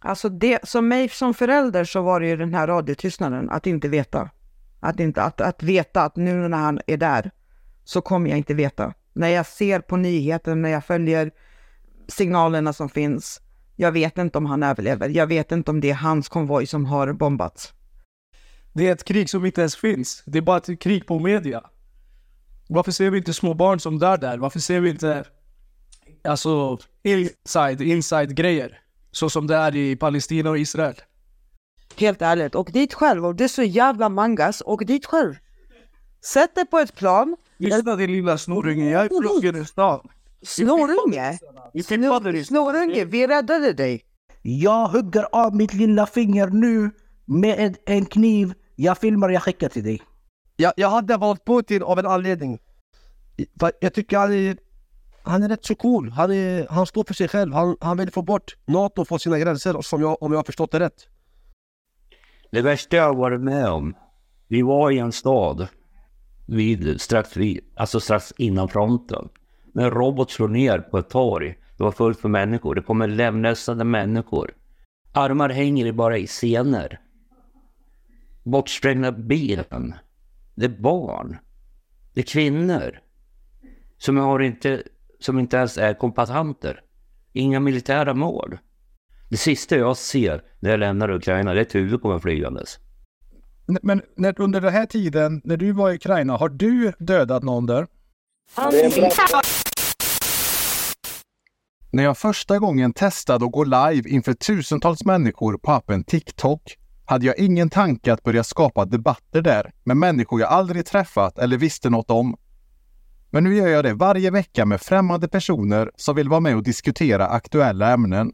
Alltså det, som mig som förälder så var det ju den här radiotystnaden, att inte veta. Att, inte, att, att veta att nu när han är där så kommer jag inte veta. När jag ser på nyheten, när jag följer signalerna som finns. Jag vet inte om han överlever. Jag vet inte om det är hans konvoj som har bombats. Det är ett krig som inte ens finns. Det är bara ett krig på media. Varför ser vi inte små barn som dör där? Varför ser vi inte alltså inside, inside grejer? Så som det är i Palestina och Israel. Helt ärligt, åk dit själv. Och det är så jävla mangas, åk dit själv. Sätt dig på ett plan. Lyssna din lilla snorunge, jag är pluggen i stan. Snorunge? Snor- Snorunge, vi räddade dig. Jag hugger av mitt lilla finger nu med en, en kniv. Jag filmar och jag skickar till dig. Jag, jag hade valt Putin av en anledning. Jag tycker han är, han är rätt så cool. Han, är, han står för sig själv. Han, han vill få bort NATO från sina gränser som jag, om jag har förstått det rätt. Det värsta jag har varit med om, vi var i en stad vid, strax, vid, alltså strax innan fronten. När en robot slår ner på ett torg, det var fullt för människor, det kommer lemlästade människor. Armar hänger bara i scener. Bortsprängda ben. Det är barn. Det är kvinnor. Som, har inte, som inte ens är kombatanter. Inga militära mål. Det sista jag ser när jag lämnar Ukraina, det är ett huvud kommer flygandes. Men när, under den här tiden, när du var i Ukraina, har du dödat någon där? När jag första gången testade att gå live inför tusentals människor på appen TikTok hade jag ingen tanke att börja skapa debatter där med människor jag aldrig träffat eller visste något om. Men nu gör jag det varje vecka med främmande personer som vill vara med och diskutera aktuella ämnen.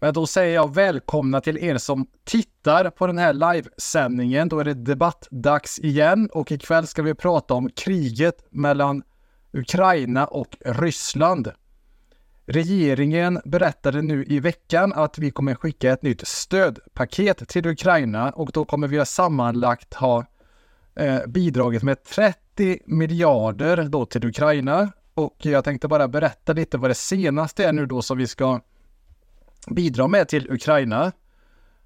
Men då säger jag välkomna till er som tittar på den här livesändningen. Då är det debattdags igen och ikväll ska vi prata om kriget mellan Ukraina och Ryssland. Regeringen berättade nu i veckan att vi kommer skicka ett nytt stödpaket till Ukraina och då kommer vi sammanlagt ha eh, bidragit med 30 miljarder då till Ukraina. Och jag tänkte bara berätta lite vad det senaste är nu då som vi ska bidra med till Ukraina.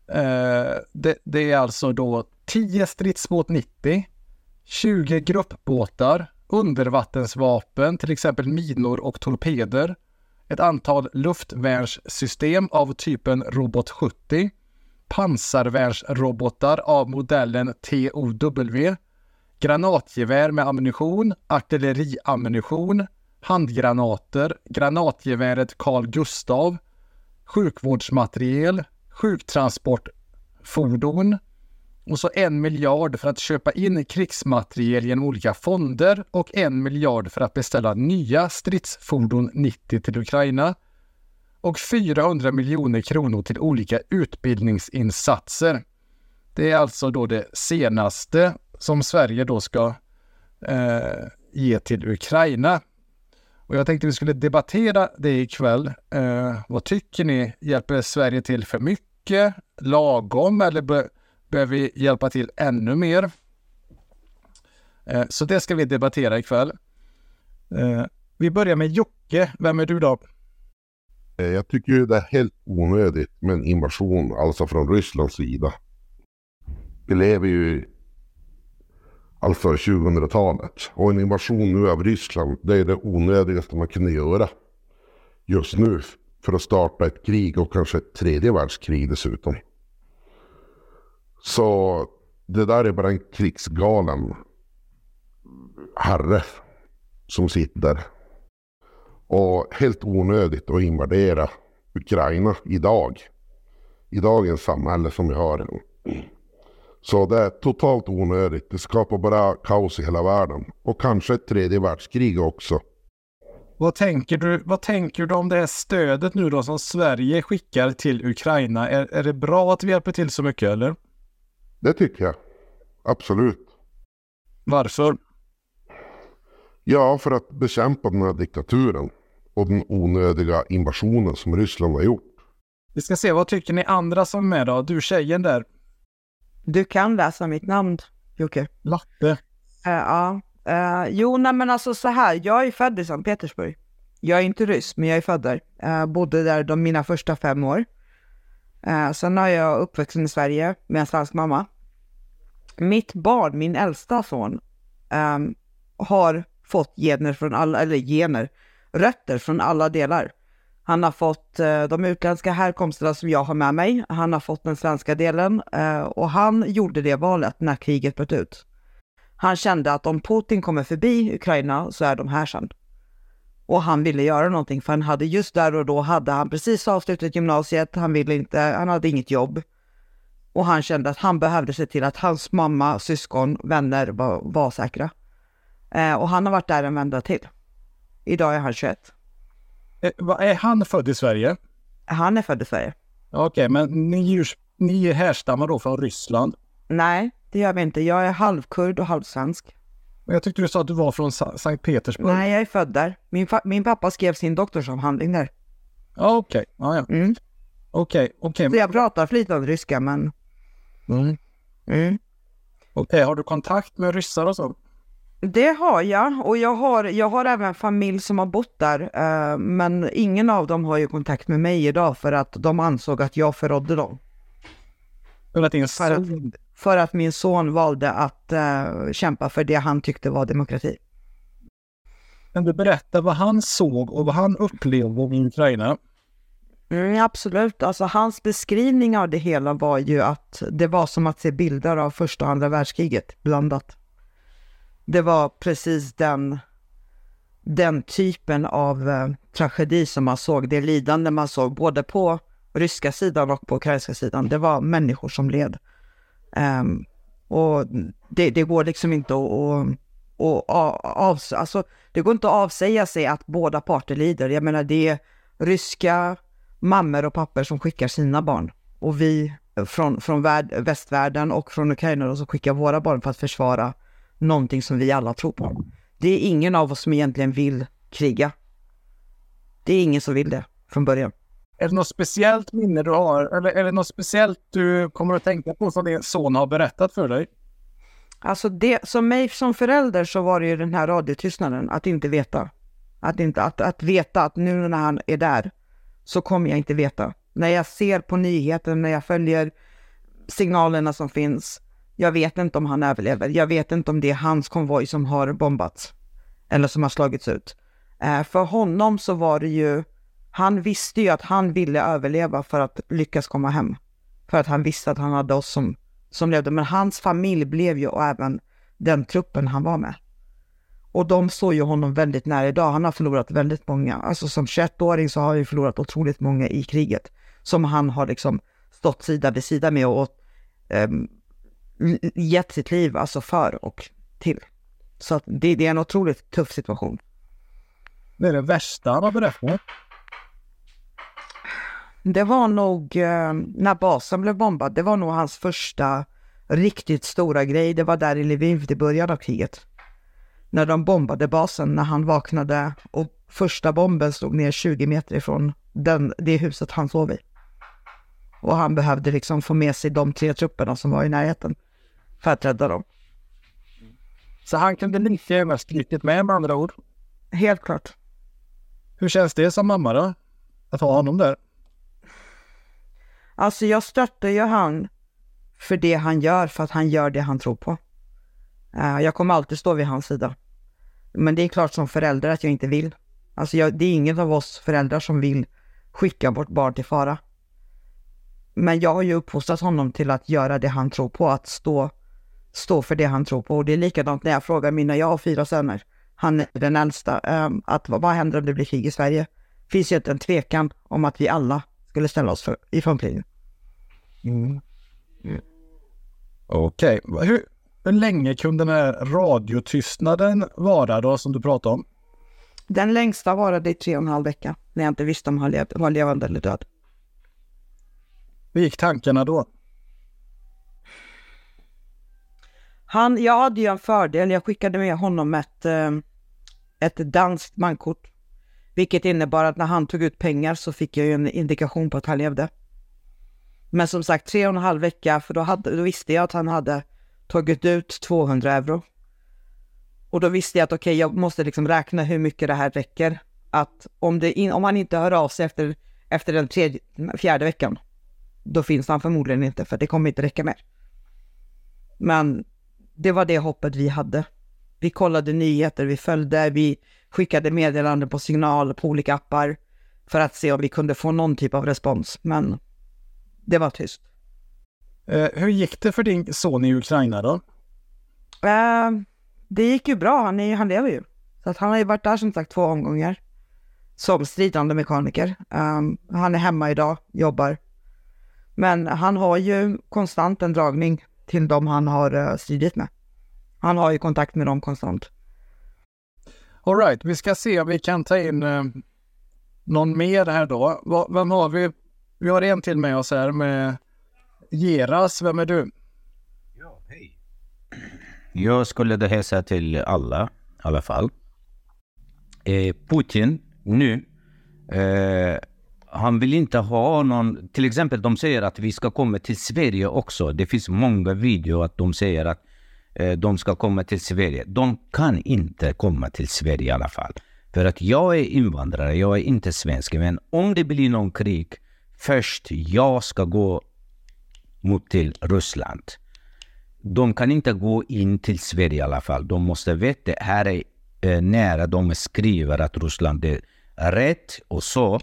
Eh, det, det, är alltså då 10 stridsbåt 90, 20 gruppbåtar, undervattensvapen, till exempel minor och torpeder, ett antal luftvärnssystem av typen Robot 70, pansarvärnsrobotar av modellen TOW, granatgevär med ammunition, artilleriammunition, handgranater, granatgeväret Carl Gustav, sjukvårdsmateriel, sjuktransportfordon och så en miljard för att köpa in krigsmateriel genom olika fonder och en miljard för att beställa nya stridsfordon 90 till Ukraina och 400 miljoner kronor till olika utbildningsinsatser. Det är alltså då det senaste som Sverige då ska eh, ge till Ukraina. Och jag tänkte vi skulle debattera det ikväll. Eh, vad tycker ni? Hjälper Sverige till för mycket? Lagom? Eller be behöver vi hjälpa till ännu mer? Eh, så det ska vi debattera ikväll. Eh, vi börjar med Jocke. Vem är du då? Eh, jag tycker ju det är helt onödigt med en invasion, alltså från Rysslands sida. Vi lever ju alltså 2000-talet. Och en invasion nu av Ryssland, det är det onödigaste man kunde göra just nu. För att starta ett krig och kanske ett tredje världskrig dessutom. Så det där är bara en krigsgalen herre som sitter. Och helt onödigt att invadera Ukraina idag. I dagens samhälle som vi har. Så det är totalt onödigt. Det skapar bara kaos i hela världen. Och kanske ett tredje världskrig också. Vad tänker du, vad tänker du om det här stödet nu då som Sverige skickar till Ukraina? Är, är det bra att vi hjälper till så mycket eller? Det tycker jag. Absolut. Varför? Ja, för att bekämpa den här diktaturen och den onödiga invasionen som Ryssland har gjort. Vi ska se, vad tycker ni andra som är med då? Du tjejen där. Du kan läsa mitt namn, Jocke. Lappe. Uh, ja. Uh, jo, nej men alltså så här, jag är född i Sankt Petersburg. Jag är inte ryss, men jag är född där. Uh, bodde där de mina första fem år. Uh, sen har jag uppvuxen i Sverige med en svensk mamma. Mitt barn, min äldsta son, um, har fått gener från alla, eller gener, rötter från alla delar. Han har fått eh, de utländska härkomsterna som jag har med mig. Han har fått den svenska delen eh, och han gjorde det valet när kriget bröt ut. Han kände att om Putin kommer förbi Ukraina så är de här sen. Och han ville göra någonting för han hade just där och då hade han precis avslutat gymnasiet. Han ville inte, han hade inget jobb. Och han kände att han behövde se till att hans mamma, syskon, vänner var, var säkra. Eh, och han har varit där en vända till. Idag är han 21. Eh, är han född i Sverige? Han är född i Sverige. Okej, okay, men ni, ni härstammar då från Ryssland? Nej, det gör vi inte. Jag är halvkurd och halvsvensk. Men jag tyckte du sa att du var från Sankt Petersburg. Nej, jag är född där. Min, min pappa skrev sin doktorsavhandling där. Okej, okay. ah, ja. Mm. Okej, okay. okej. Så jag pratar flytande ryska, men... Mm. Mm. Okej, har du kontakt med ryssar och så? Det har jag och jag har, jag har även familj som har bott där. Uh, men ingen av dem har ju kontakt med mig idag för att de ansåg att jag förrådde dem. För att, för, att, för att min son valde att uh, kämpa för det han tyckte var demokrati. Kan du berätta vad han såg och vad han upplevde i Ukraina? Mm, absolut, alltså hans beskrivning av det hela var ju att det var som att se bilder av första och andra världskriget blandat. Det var precis den, den typen av eh, tragedi som man såg, det lidande man såg både på ryska sidan och på ukrainska sidan. Det var människor som led. Um, och det, det, går liksom inte att, att, att av, alltså, det går inte att avsäga sig att båda parter lider. Jag menar, det är ryska mammor och pappor som skickar sina barn och vi från, från värld, västvärlden och från Ukraina som skickar våra barn för att försvara någonting som vi alla tror på. Det är ingen av oss som egentligen vill kriga. Det är ingen som vill det från början. Är det något speciellt minne du har eller är det något speciellt du kommer att tänka på som din son har berättat för dig? Alltså det, som mig som förälder så var det ju den här radiotystnaden, att inte veta. Att, inte, att, att veta att nu när han är där så kommer jag inte veta. När jag ser på nyheten, när jag följer signalerna som finns, jag vet inte om han överlever. Jag vet inte om det är hans konvoj som har bombats eller som har slagits ut. Eh, för honom så var det ju, han visste ju att han ville överleva för att lyckas komma hem. För att han visste att han hade oss som, som levde. Men hans familj blev ju och även den truppen han var med. Och de såg ju honom väldigt nära idag. Han har förlorat väldigt många. Alltså som 21-åring så har han ju förlorat otroligt många i kriget. Som han har liksom stått sida vid sida med och um, gett sitt liv alltså för och till. Så att det, det är en otroligt tuff situation. Det är det värsta han har berättat? Det var nog eh, när basen blev bombad. Det var nog hans första riktigt stora grej. Det var där i Lviv i början av kriget. När de bombade basen, när han vaknade och första bomben slog ner 20 meter ifrån den, det huset han sov i. Och han behövde liksom få med sig de tre trupperna som var i närheten för att rädda dem. Så han kunde lika gärna skrytit med med andra ord? Helt klart. Hur känns det som mamma då? Att ha honom där? Alltså jag stöttar ju han för det han gör, för att han gör det han tror på. Uh, jag kommer alltid stå vid hans sida. Men det är klart som förälder att jag inte vill. Alltså jag, det är ingen av oss föräldrar som vill skicka vårt barn till fara. Men jag har ju uppfostrat honom till att göra det han tror på, att stå stå för det han tror på. Och det är likadant när jag frågar mina, jag har fyra söner, han är den äldsta, um, att vad händer om det blir krig i Sverige? Finns ju inte en tvekan om att vi alla skulle ställa oss för, i frontlinjen. Mm. Mm. Okej, okay. hur, hur länge kunde den här radiotystnaden vara då som du pratade om? Den längsta varade i tre och en halv vecka när jag inte visste om han lev, var levande eller död. Hur gick tankarna då? Han, jag hade ju en fördel. Jag skickade med honom ett, eh, ett danskt bankkort. Vilket innebar att när han tog ut pengar så fick jag ju en indikation på att han levde. Men som sagt, tre och en halv vecka, för då, hade, då visste jag att han hade tagit ut 200 euro. Och då visste jag att okej, okay, jag måste liksom räkna hur mycket det här räcker att om, det in, om han inte hör av sig efter, efter den tredje, fjärde veckan, då finns han förmodligen inte, för det kommer inte räcka mer. Men det var det hoppet vi hade. Vi kollade nyheter, vi följde, vi skickade meddelanden på signal på olika appar för att se om vi kunde få någon typ av respons, men det var tyst. Eh, hur gick det för din son i Ukraina då? Eh, det gick ju bra, han, är, han lever ju. Så att han har ju varit där som sagt två omgångar som stridande mekaniker. Um, han är hemma idag, jobbar. Men han har ju konstant en dragning till de han har uh, stridit med. Han har ju kontakt med dem konstant. Alright, vi ska se om vi kan ta in eh, någon mer här då. Va, vem har vi? Vi har en till med oss här med Geras. Vem är du? Jag skulle då hälsa till alla i alla fall. Eh, Putin nu, eh, han vill inte ha någon, till exempel de säger att vi ska komma till Sverige också. Det finns många videor att de säger att eh, de ska komma till Sverige. De kan inte komma till Sverige i alla fall. För att jag är invandrare, jag är inte svensk. Men om det blir någon krig, först jag ska gå mot till Ryssland. De kan inte gå in till Sverige i alla fall. De måste veta, här är eh, nära de skriver att Ryssland är rätt och så.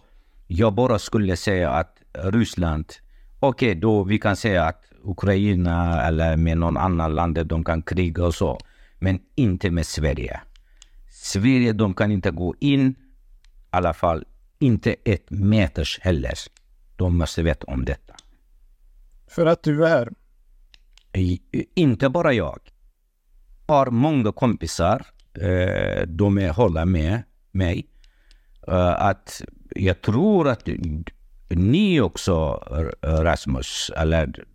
Jag bara skulle säga att Ryssland, okej okay, då vi kan säga att Ukraina eller med någon annan land, de kan kriga och så. Men inte med Sverige. Sverige, de kan inte gå in, i alla fall inte ett meters heller. De måste veta om detta. För att du är? Inte bara jag. Har många kompisar, eh, de är håller med mig. Eh, att jag tror att ni också, Rasmus, eller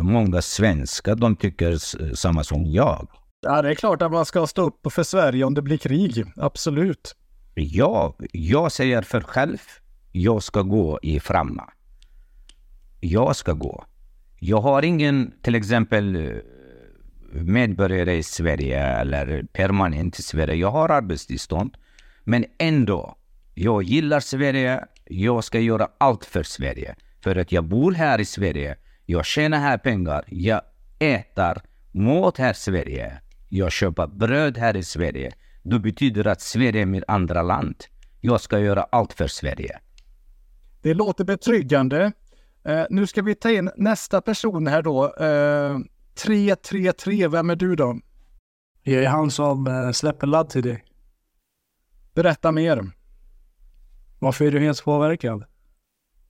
många svenskar, de tycker samma som jag. Ja, det är klart att man ska stå upp för Sverige om det blir krig. Absolut. Ja, jag säger för själv, jag ska gå i framma. Jag ska gå. Jag har ingen, till exempel, medborgare i Sverige eller permanent i Sverige. Jag har arbetstillstånd. Men ändå, jag gillar Sverige. Jag ska göra allt för Sverige. För att jag bor här i Sverige. Jag tjänar här pengar. Jag äter mat här i Sverige. Jag köper bröd här i Sverige. Det betyder att Sverige är mitt andra land. Jag ska göra allt för Sverige. Det låter betryggande. Eh, nu ska vi ta in nästa person här då. Eh, 333, vem är du då? Jag är han som eh, släpper ladd till dig. Berätta mer. Varför är du helt påverkad?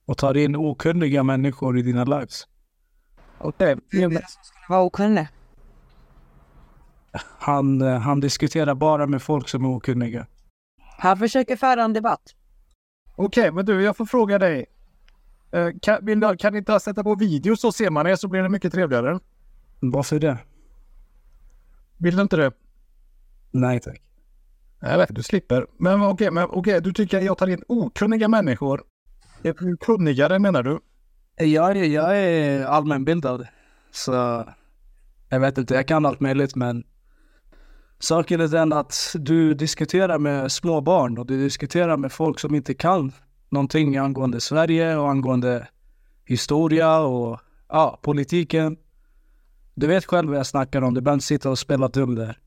Och tar in okunniga människor i dina lives. Okej. Okay. Vem är det som skulle vara okunnig? Han, eh, han diskuterar bara med folk som är okunniga. Han försöker föra en debatt. Okej, okay, men du, jag får fråga dig. Uh, kan, vill, kan ni inte sätta på video så ser man det så blir det mycket trevligare? Varför det? Vill du inte det? Nej tack. Jag vet, du slipper. Men okej, okay, okay, du tycker jag tar in okunniga människor. Kunnigare menar du? Jag är, jag är allmänbildad. Så jag vet inte, jag kan allt möjligt men saken är den att du diskuterar med små barn och du diskuterar med folk som inte kan någonting angående Sverige och angående historia och ja, politiken. Du vet själv vad jag snackar om, du behöver inte sitta och spela dum där.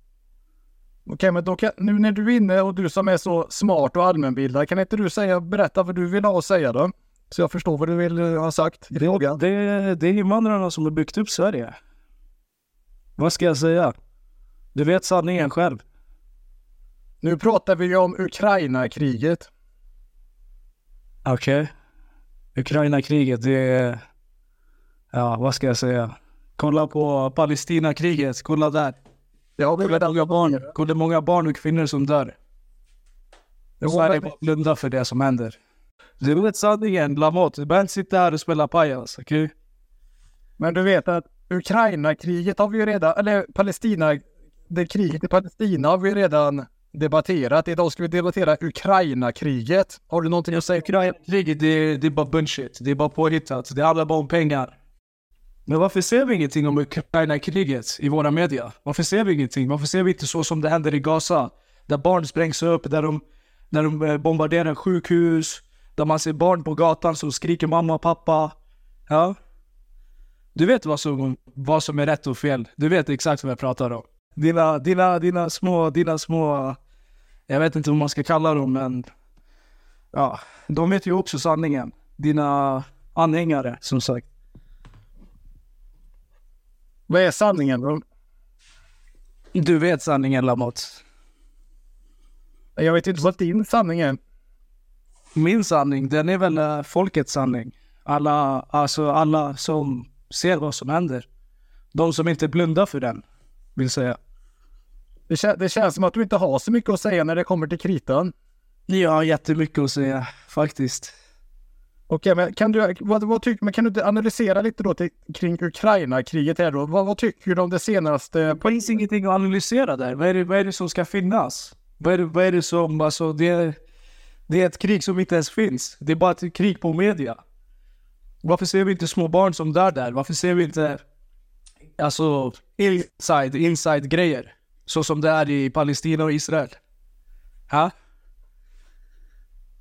Okej, men då kan, nu när du är inne och du som är så smart och allmänbildad, kan inte du säga, berätta vad du vill ha att säga då? Så jag förstår vad du vill eh, ha sagt i frågan. Det, det är invandrarna som har byggt upp Sverige. Vad ska jag säga? Du vet sanningen själv. Nu pratar vi ju om Ukraina-kriget. Okej. Okay. Ukraina-kriget, det är... Ja, vad ska jag säga? Kolla på Palestina-kriget, kolla där. Ja, det är många barn, kolla många barn och kvinnor som dör. Sverige bara blundar för det som händer. Du vet sanningen, Lamotte. Du behöver inte sitta här och spela pajas, okej? Okay? Men du vet att Ukraina-kriget har vi ju redan, eller Palestina, det kriget i Palestina har vi redan debatterat. Idag ska vi debattera Ukraina-kriget. Har du någonting att säga? Ukraina-kriget, det, det är bara bullshit. Det är bara påhittat. Det handlar bara om pengar. Men varför ser vi ingenting om Ukraina-kriget i våra media? Varför ser vi ingenting? Varför ser vi inte så som det händer i Gaza? Där barn sprängs upp, där de När de eh, bombarderar sjukhus. Där man ser barn på gatan som skriker mamma och pappa. Ja. Du vet vad som, vad som är rätt och fel. Du vet exakt vad jag pratar om. Dina, dina, dina små, dina små... Jag vet inte vad man ska kalla dem men... Ja, de vet ju också sanningen. Dina anhängare, som sagt. Vad är sanningen då? Du vet sanningen Lamotte. Jag vet inte vad din sanning är. Min sanning, den är väl eh, folkets sanning. Alla, alltså alla som ser vad som händer. De som inte blundar för den, vill säga. Det, kä- det känns som att du inte har så mycket att säga när det kommer till kritan. Jag har jättemycket att säga, faktiskt. Okej, men kan du, vad, vad tycker, men kan du analysera lite då till, kring Ukraina-kriget här då? Vad, vad tycker du om det senaste? Det finns ingenting att analysera där. Vad är det, vad är det som ska finnas? Vad är det, vad är det som, alltså det är, det är ett krig som inte ens finns. Det är bara ett krig på media. Varför ser vi inte små barn som dör där? Varför ser vi inte, alltså inside, inside grejer? Så som det är i Palestina och Israel. Ha?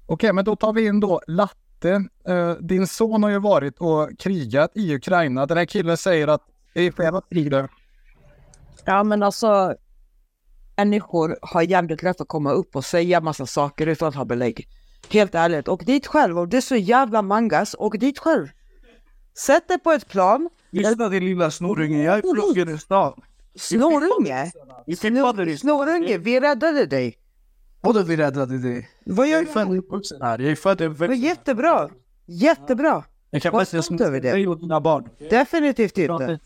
Okej, men då tar vi in då Latte. Eh, din son har ju varit och krigat i Ukraina. Den här killen säger att det är flera krig där. Ja men alltså människor har jävligt lätt att komma upp och säga massa saker utan att ha belägg. Helt ärligt. Och dit själv. Och det är så jävla mangas. Och dit själv. Sätt dig på ett plan. Lyssna din lilla snorunge, jag är pluggen i stan. Snorunge. Snor- Snorunge, vi räddade dig. Vadå vi räddade dig? Vad gör Jag är född och uppvuxen här. Jag är född och uppvuxen. jättebra. Jättebra. Jag kan Var stolt över det. dig och dina barn. Definitivt inte.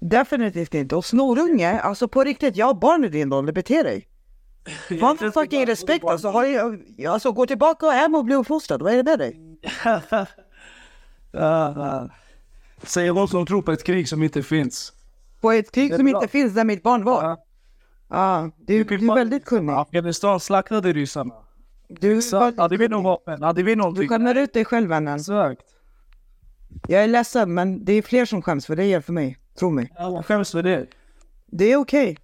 Definitivt inte. Och snorunge, alltså på riktigt, jag har barn i din ålder, bete dig. Fan för fucking respekt alltså. Har jag, alltså gå tillbaka hem och bli uppfostrad. Vad är det med dig? Ah, Säger hon som tror på ett krig som inte finns. På ett krig som bra. inte finns där mitt barn var. Ja. Ja, du, du är väldigt kunnig. Afghanistan slaktade ryssarna. Du, Så, hade vi någon vapen? Hade vi du någonting? skämmer ut dig själv vännen. Exakt. Jag är ledsen men det är fler som skäms för det är för mig. Tro mig. Jag skäms för det. Det är okej.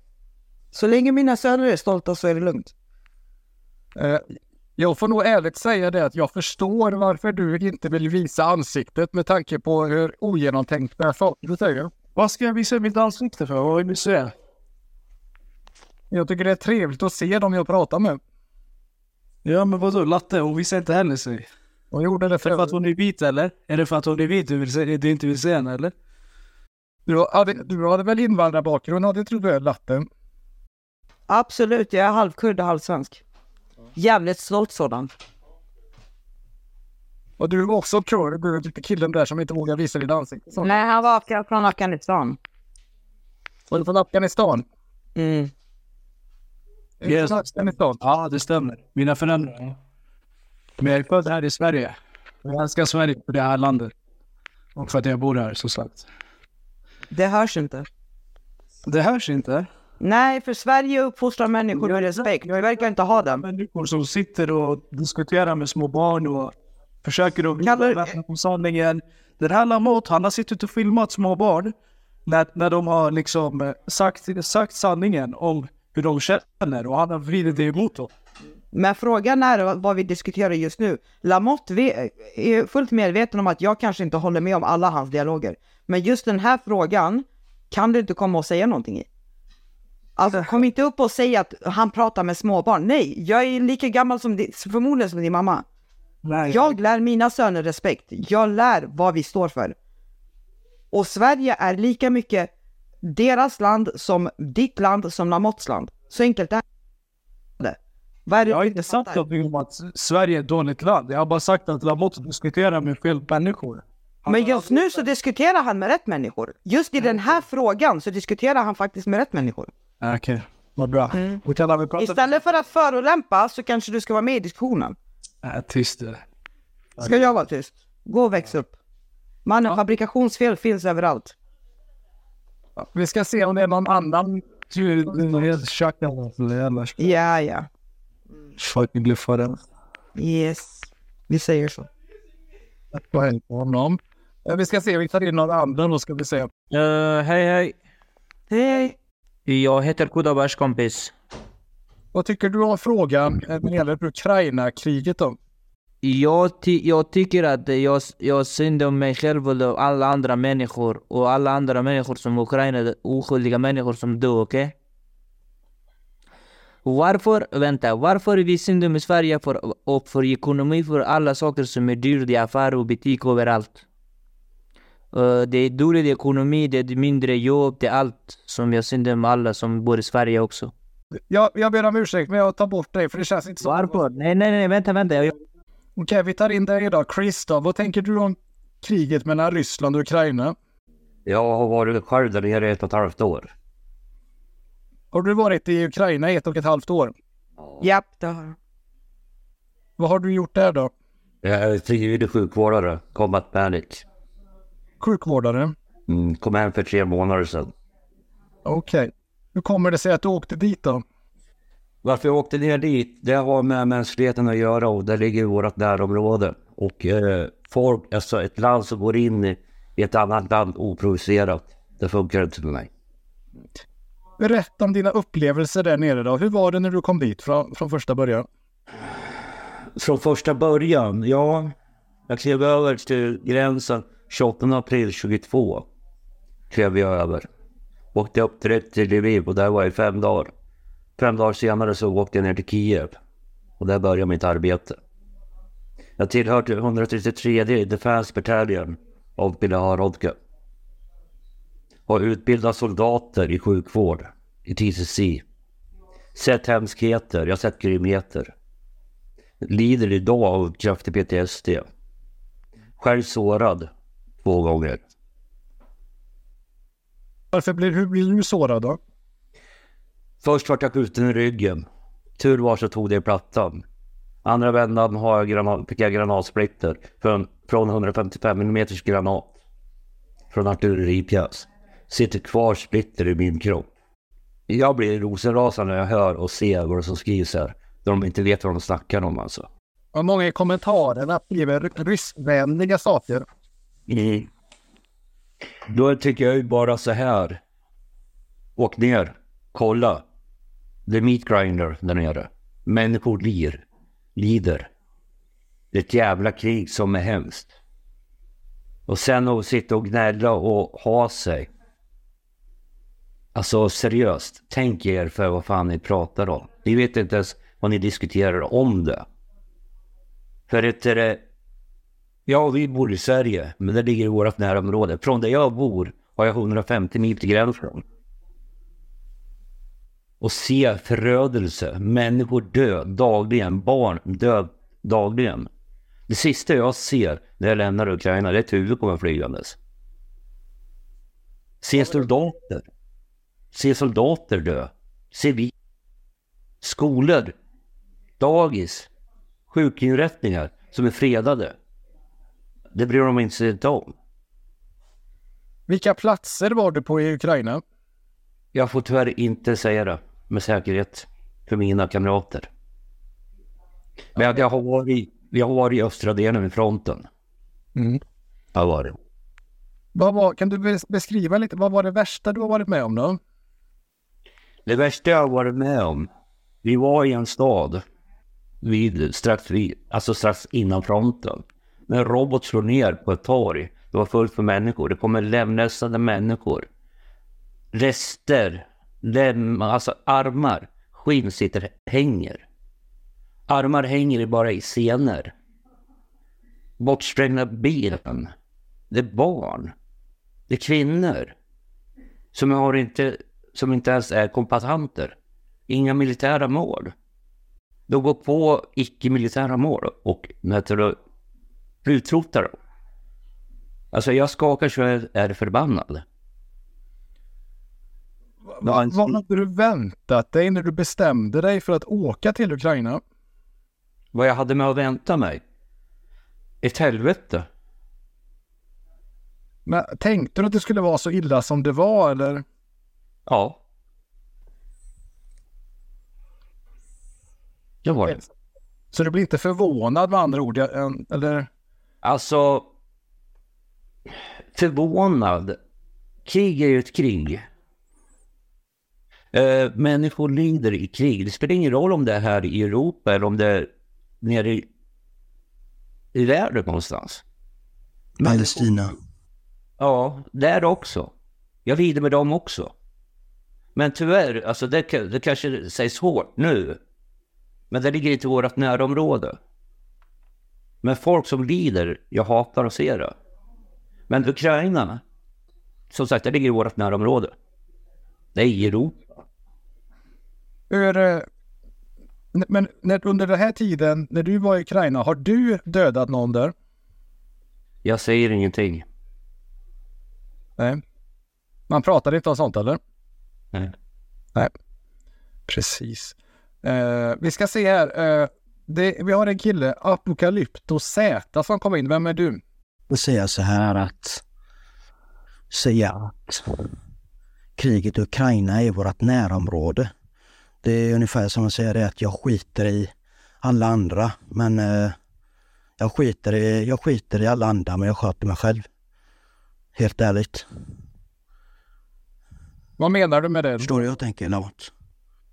Så länge mina söner är stolta så är det lugnt. Eh, jag får nog ärligt säga det att jag förstår varför du inte vill visa ansiktet med tanke på hur ogenomtänkta saker du säger. Vad ska jag visa mitt ansikte för? Vad vill du se? Jag tycker det är trevligt att se dem jag pratar med. Ja men vadå, Latte? Hon visar inte heller sig. Och gjorde det Är det för att för hon är vit eller? Är det för att hon är vit du, vill se, du inte vill se henne eller? du, hade, du hade väl invandrarbakgrund, hade tror du, Latte? Absolut, jag är halvkurd och halvsvensk. Jävligt stolt sådan. Och du var också kurd, du är lite killen där som inte vågar visa ditt ansikte. Så. Nej, han var från Afghanistan. Och du från Afghanistan? Mm. Yes. Afghanistan? Ja, det stämmer. Mina föräldrar. Men jag är född här i Sverige. Jag älskar Sverige för det här landet. Och för att jag bor här, som sagt. Det hörs inte. Det hörs inte. Nej, för Sverige uppfostrar människor med respekt. Vi verkar inte ha den. Människor som sitter och diskuterar med små barn och försöker att Kallar- på sanningen. Den här Lamotte, han har suttit och filmat små barn när, när de har liksom eh, sagt, sagt sanningen om hur de känner och han har vridit det emot dem. Men frågan är vad vi diskuterar just nu. Lamotte är fullt medveten om att jag kanske inte håller med om alla hans dialoger. Men just den här frågan kan du inte komma och säga någonting i. Alltså kom inte upp och säg att han pratar med småbarn. Nej, jag är lika gammal som din, förmodligen som din mamma. Nej, Jag lär mina söner respekt. Jag lär vad vi står för. Och Sverige är lika mycket deras land som ditt land som Lamottes land. Så enkelt är det. Vad är det Jag har inte sagt någonting om att Sverige är ett dåligt land. Jag har bara sagt att Lamotte diskuterar med fel människor. Men just nu så diskuterar han med rätt människor. Just i den här frågan så diskuterar han faktiskt med rätt människor. Okej, vad bra. Prata... Istället för att förolämpa så kanske du ska vara med i diskussionen. Äh, tyst du. Ska jag vara tyst? Gå och väx upp. Mannen, fabrikationsfel finns överallt. Vi ska se om det är någon annan. Jävla Ja, ja. fucking bluffare. Yes. Vi säger så. Vad händer på honom? Eh, Vi ska se, vi tar in någon annan då ska vi se. Eh, hej hej. Hej. Jag heter Kudabash kompis. Vad tycker du om frågan eh, när det gäller Ukraina-kriget då? Jag, ty jag tycker att jag, jag synd om mig själv och alla andra människor och alla andra människor som Ukraina, oskyldiga människor som dog, okej? Okay? Varför, vänta, varför är vi synd om Sverige för, och för ekonomi för alla saker som är dyrt i affärer och butik överallt? Uh, det är dålig ekonomi, det är mindre jobb, det är allt som jag synd om alla som bor i Sverige också. Jag, jag ber om ursäkt, men jag tar bort dig för det känns inte så. Varför? Nej, nej, nej, vänta, vänta. Jag... Okej, vi tar in dig idag. Chris då, vad tänker du om kriget mellan Ryssland och Ukraina? Jag har varit själv där nere i ett och ett halvt år. Har du varit i Ukraina i ett och ett halvt år? Japp, det har jag. Vad har du gjort där då? Jag är civil sjukvårdare, combat panic. Sjukvårdare? Mm, kom hem för tre månader sedan. Okej. Okay. Hur kommer det sig att du åkte dit då? Varför jag åkte ner dit, det har med mänskligheten att göra och det ligger i vårt närområde. Och eh, folk, alltså ett land som går in i ett annat land oprovocerat, det funkar inte för mig. Berätta om dina upplevelser där nere då. Hur var det när du kom dit från, från första början? Från första början? Ja, jag klev över till gränsen 28 april 22. Klev jag över. Åkte upp direkt till Lviv och där var jag i fem dagar. Fem dagar senare så åkte jag ner till Kiev. Och där började mitt arbete. Jag tillhörde 133 Defense Battalion av Bilaharodka. Och utbildat soldater i sjukvård i TCC. Sett hemskheter, jag har sett grymheter. Lider idag av kraftig PTSD. Själv sårad två gånger. Varför blir, hur blir du sårad då? Först vart jag skjuten i ryggen. Tur var så tog det i plattan. Andra vändan har jag granat, fick jag granatsplitter från, från 155 mm granat. Från artilleripjäs. Sitter kvar splitter i min kropp. Jag blir rosenrasande när jag hör och ser vad som skrivs här. När de inte vet vad de snackar om alltså. Och många i kommentarerna skriver ryskvänliga saker. Mm. Då tycker jag ju bara så här. Åk ner, kolla. Det är meat grinder där nere. Människor lir, lider. Det är ett jävla krig som är hemskt. Och sen att sitta och gnälla och ha sig. Alltså seriöst, tänk er för vad fan ni pratar om. Ni vet inte ens vad ni diskuterar om det. För att det eh, Ja, vi bor i Sverige, men det ligger i vårt närområde. Från där jag bor har jag 150 mil till gränsen. Och se förödelse, människor dö dagligen, barn dö dagligen. Det sista jag ser när jag lämnar Ukraina, det är ett huvud kommer flygandes. Se soldater. Se soldater dö. Se vi. Skolor. Dagis. Sjukinrättningar som är fredade. Det bryr de sig inte om. Vilka platser var du på i Ukraina? Jag får tyvärr inte säga det med säkerhet för mina kamrater. Men jag, har, varit, jag har varit i östra delen av fronten. Mm. Jag har varit. Vad var, kan du beskriva lite, vad var det värsta du har varit med om då? Det värsta jag har varit med om, vi var i en stad vid, strax, vid, alltså strax innan fronten. När en robot slår ner på ett torg, det var fullt med människor, det kommer lemlästade människor. Rester, lem, alltså armar, skinn sitter, hänger. Armar hänger bara i senor. Bortsprängda ben. Det är barn. Det är kvinnor. Som, har inte, som inte ens är kombatanter. Inga militära mål. De går på icke-militära mål och utrotar dem. Alltså jag skakar så jag är förbannad. Vad hade du väntat dig när du bestämde dig för att åka till Ukraina? Vad jag hade med att vänta mig? Ett helvete. Men tänkte du att det skulle vara så illa som det var eller? Ja. Det var det. Så du blir inte förvånad med andra ord? Eller? Alltså, förvånad. Krig är ju ett krig. Eh, människor lider i krig. Det spelar ingen roll om det är här i Europa eller om det är nere i, i världen någonstans. Palestina. Ja, där också. Jag lider med dem också. Men tyvärr, alltså det, det kanske sägs hårt nu. Men det ligger inte i vårt närområde. Men folk som lider, jag hatar att se det. Men Ukraina, som sagt, det ligger i vårt närområde. Det är i Europa. Hur, eh, men när, under den här tiden, när du var i Ukraina, har du dödat någon där? Jag säger ingenting. Nej. Man pratar inte om sånt eller? Nej. Nej. Precis. Eh, vi ska se här. Eh, det, vi har en kille, Apocalypto Z, som kom in. Vem är du? Då säger jag så här att säga att kriget i Ukraina är vårt närområde. Det är ungefär som att säga det att jag skiter i alla andra men eh, jag, skiter i, jag skiter i alla andra men jag sköter mig själv. Helt ärligt. Vad menar du med det? Förstår du jag tänker Lamotte?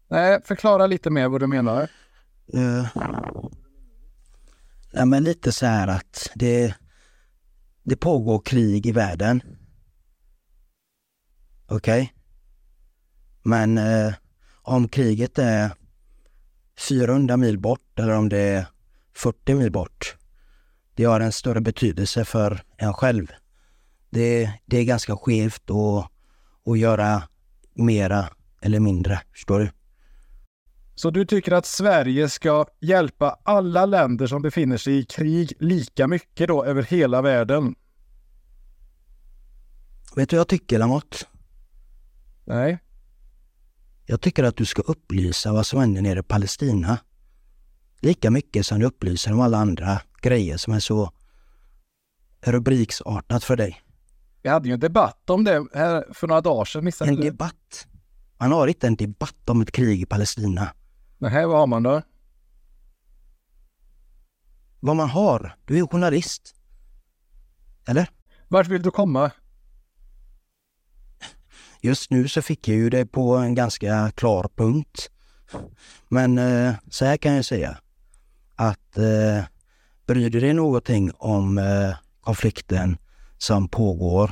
Nej, förklara lite mer vad du menar. Uh, ja, men lite så här att det, det pågår krig i världen. Okej? Men eh, om kriget är 400 mil bort eller om det är 40 mil bort. Det har en större betydelse för en själv. Det, det är ganska skevt att, att göra mera eller mindre. Förstår du? Så du tycker att Sverige ska hjälpa alla länder som befinner sig i krig lika mycket då över hela världen? Vet du vad jag tycker Lamotte? Nej. Jag tycker att du ska upplysa vad som händer nere i Palestina. Lika mycket som du upplyser om alla andra grejer som är så rubriksartat för dig. Vi hade ju en debatt om det här för några dagar sedan. Missade En du debatt. Man har inte en debatt om ett krig i Palestina. Nej, vad har man då? Vad man har, du är journalist. Eller? Vart vill du komma? Just nu så fick jag ju det på en ganska klar punkt. Men eh, så här kan jag säga att eh, bryr du dig någonting om eh, konflikten som pågår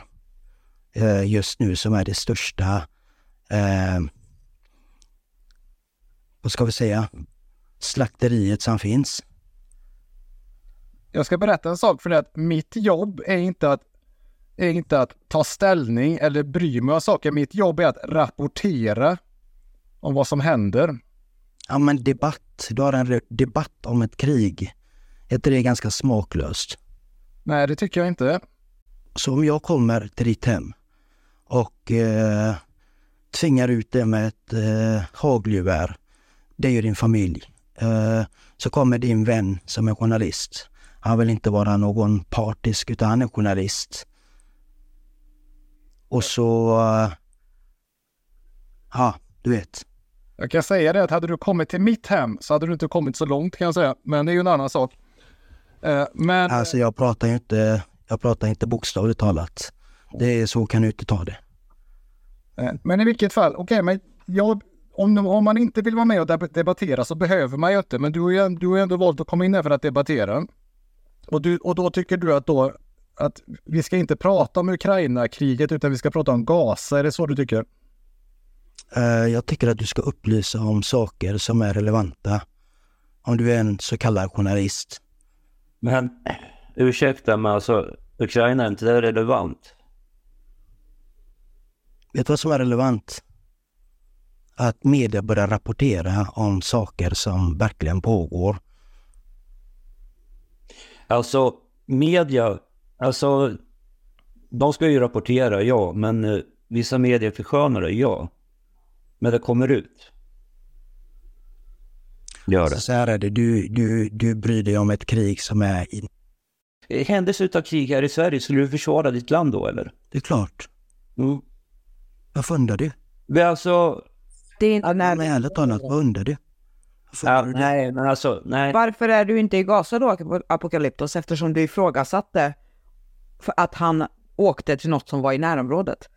eh, just nu som är det största, eh, vad ska vi säga, slakteriet som finns. Jag ska berätta en sak för dig att mitt jobb är inte att, är inte att ta ställning eller bry mig om saker. Mitt jobb är att rapportera om vad som händer. Ja men debatt, du har en debatt om ett krig. Är inte det ganska smaklöst? Nej, det tycker jag inte. Så om jag kommer till ditt hem och eh, tvingar ut det med ett eh, hagelgevär, det är ju din familj. Eh, så kommer din vän som är journalist. Han vill inte vara någon partisk utan han är journalist. Och så... Eh, ja, du vet. Jag kan säga det att hade du kommit till mitt hem så hade du inte kommit så långt kan jag säga. Men det är ju en annan sak. Eh, Men Alltså jag pratar ju inte, jag pratar inte bokstavligt talat. Det är så kan du inte ta det. Eh, Men i vilket fall, okej, men jag, om, om man inte vill vara med och deb- debattera så behöver man ju inte. Men du har ju, änd- du har ju ändå valt att komma in här för att debattera. Och, du, och då tycker du att då att vi ska inte prata om Ukraina-kriget utan vi ska prata om Gaza. Är det så du tycker? Eh, Jag tycker att du ska upplysa om saker som är relevanta. Om du är en så kallad journalist. Men ursäkta men alltså Ukraina är inte det relevant? Vet du vad som är relevant? Att media börjar rapportera om saker som verkligen pågår. Alltså media, alltså de ska ju rapportera, ja, men eh, vissa medier förskönar det, ja. Men det kommer ut. Gör det. så här är det, du, du, du bryr dig om ett krig som är i... I händelse utav krig här i Sverige, skulle du försvara ditt land då eller? Det är klart. Mm. Varför undrar du? Men alltså, Det är inte Nej, men ärligt talat, vad undrar du? Varför ja, nej men alltså, nej. Varför är du inte i Gaza då, Apocalyptos, eftersom du ifrågasatte för att han åkte till något som var i närområdet?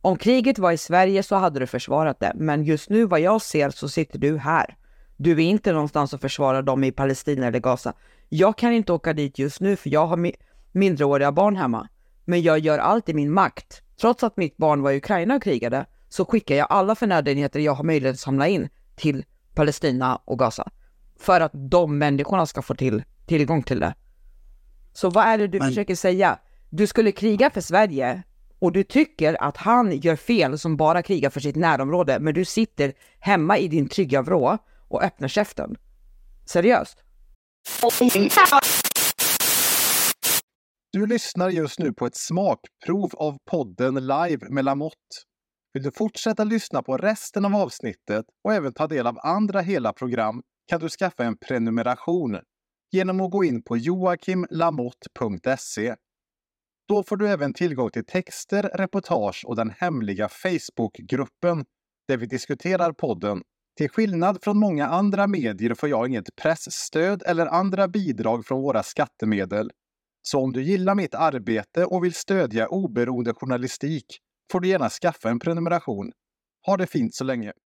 Om kriget var i Sverige så hade du försvarat det, men just nu vad jag ser så sitter du här. Du är inte någonstans och försvarar dem i Palestina eller Gaza. Jag kan inte åka dit just nu för jag har mi mindreåriga barn hemma. Men jag gör allt i min makt. Trots att mitt barn var i Ukraina och krigade så skickar jag alla förnödenheter jag har möjlighet att samla in till Palestina och Gaza. För att de människorna ska få till, tillgång till det. Så vad är det du Men- försöker säga? Du skulle kriga för Sverige och du tycker att han gör fel som bara krigar för sitt närområde, men du sitter hemma i din trygga vrå och öppnar käften. Seriöst? Du lyssnar just nu på ett smakprov av podden Live med Lamotte. Vill du fortsätta lyssna på resten av avsnittet och även ta del av andra hela program kan du skaffa en prenumeration genom att gå in på joakimlamotte.se. Då får du även tillgång till texter, reportage och den hemliga Facebookgruppen där vi diskuterar podden. Till skillnad från många andra medier får jag inget pressstöd eller andra bidrag från våra skattemedel. Så om du gillar mitt arbete och vill stödja oberoende journalistik får du gärna skaffa en prenumeration. Ha det fint så länge!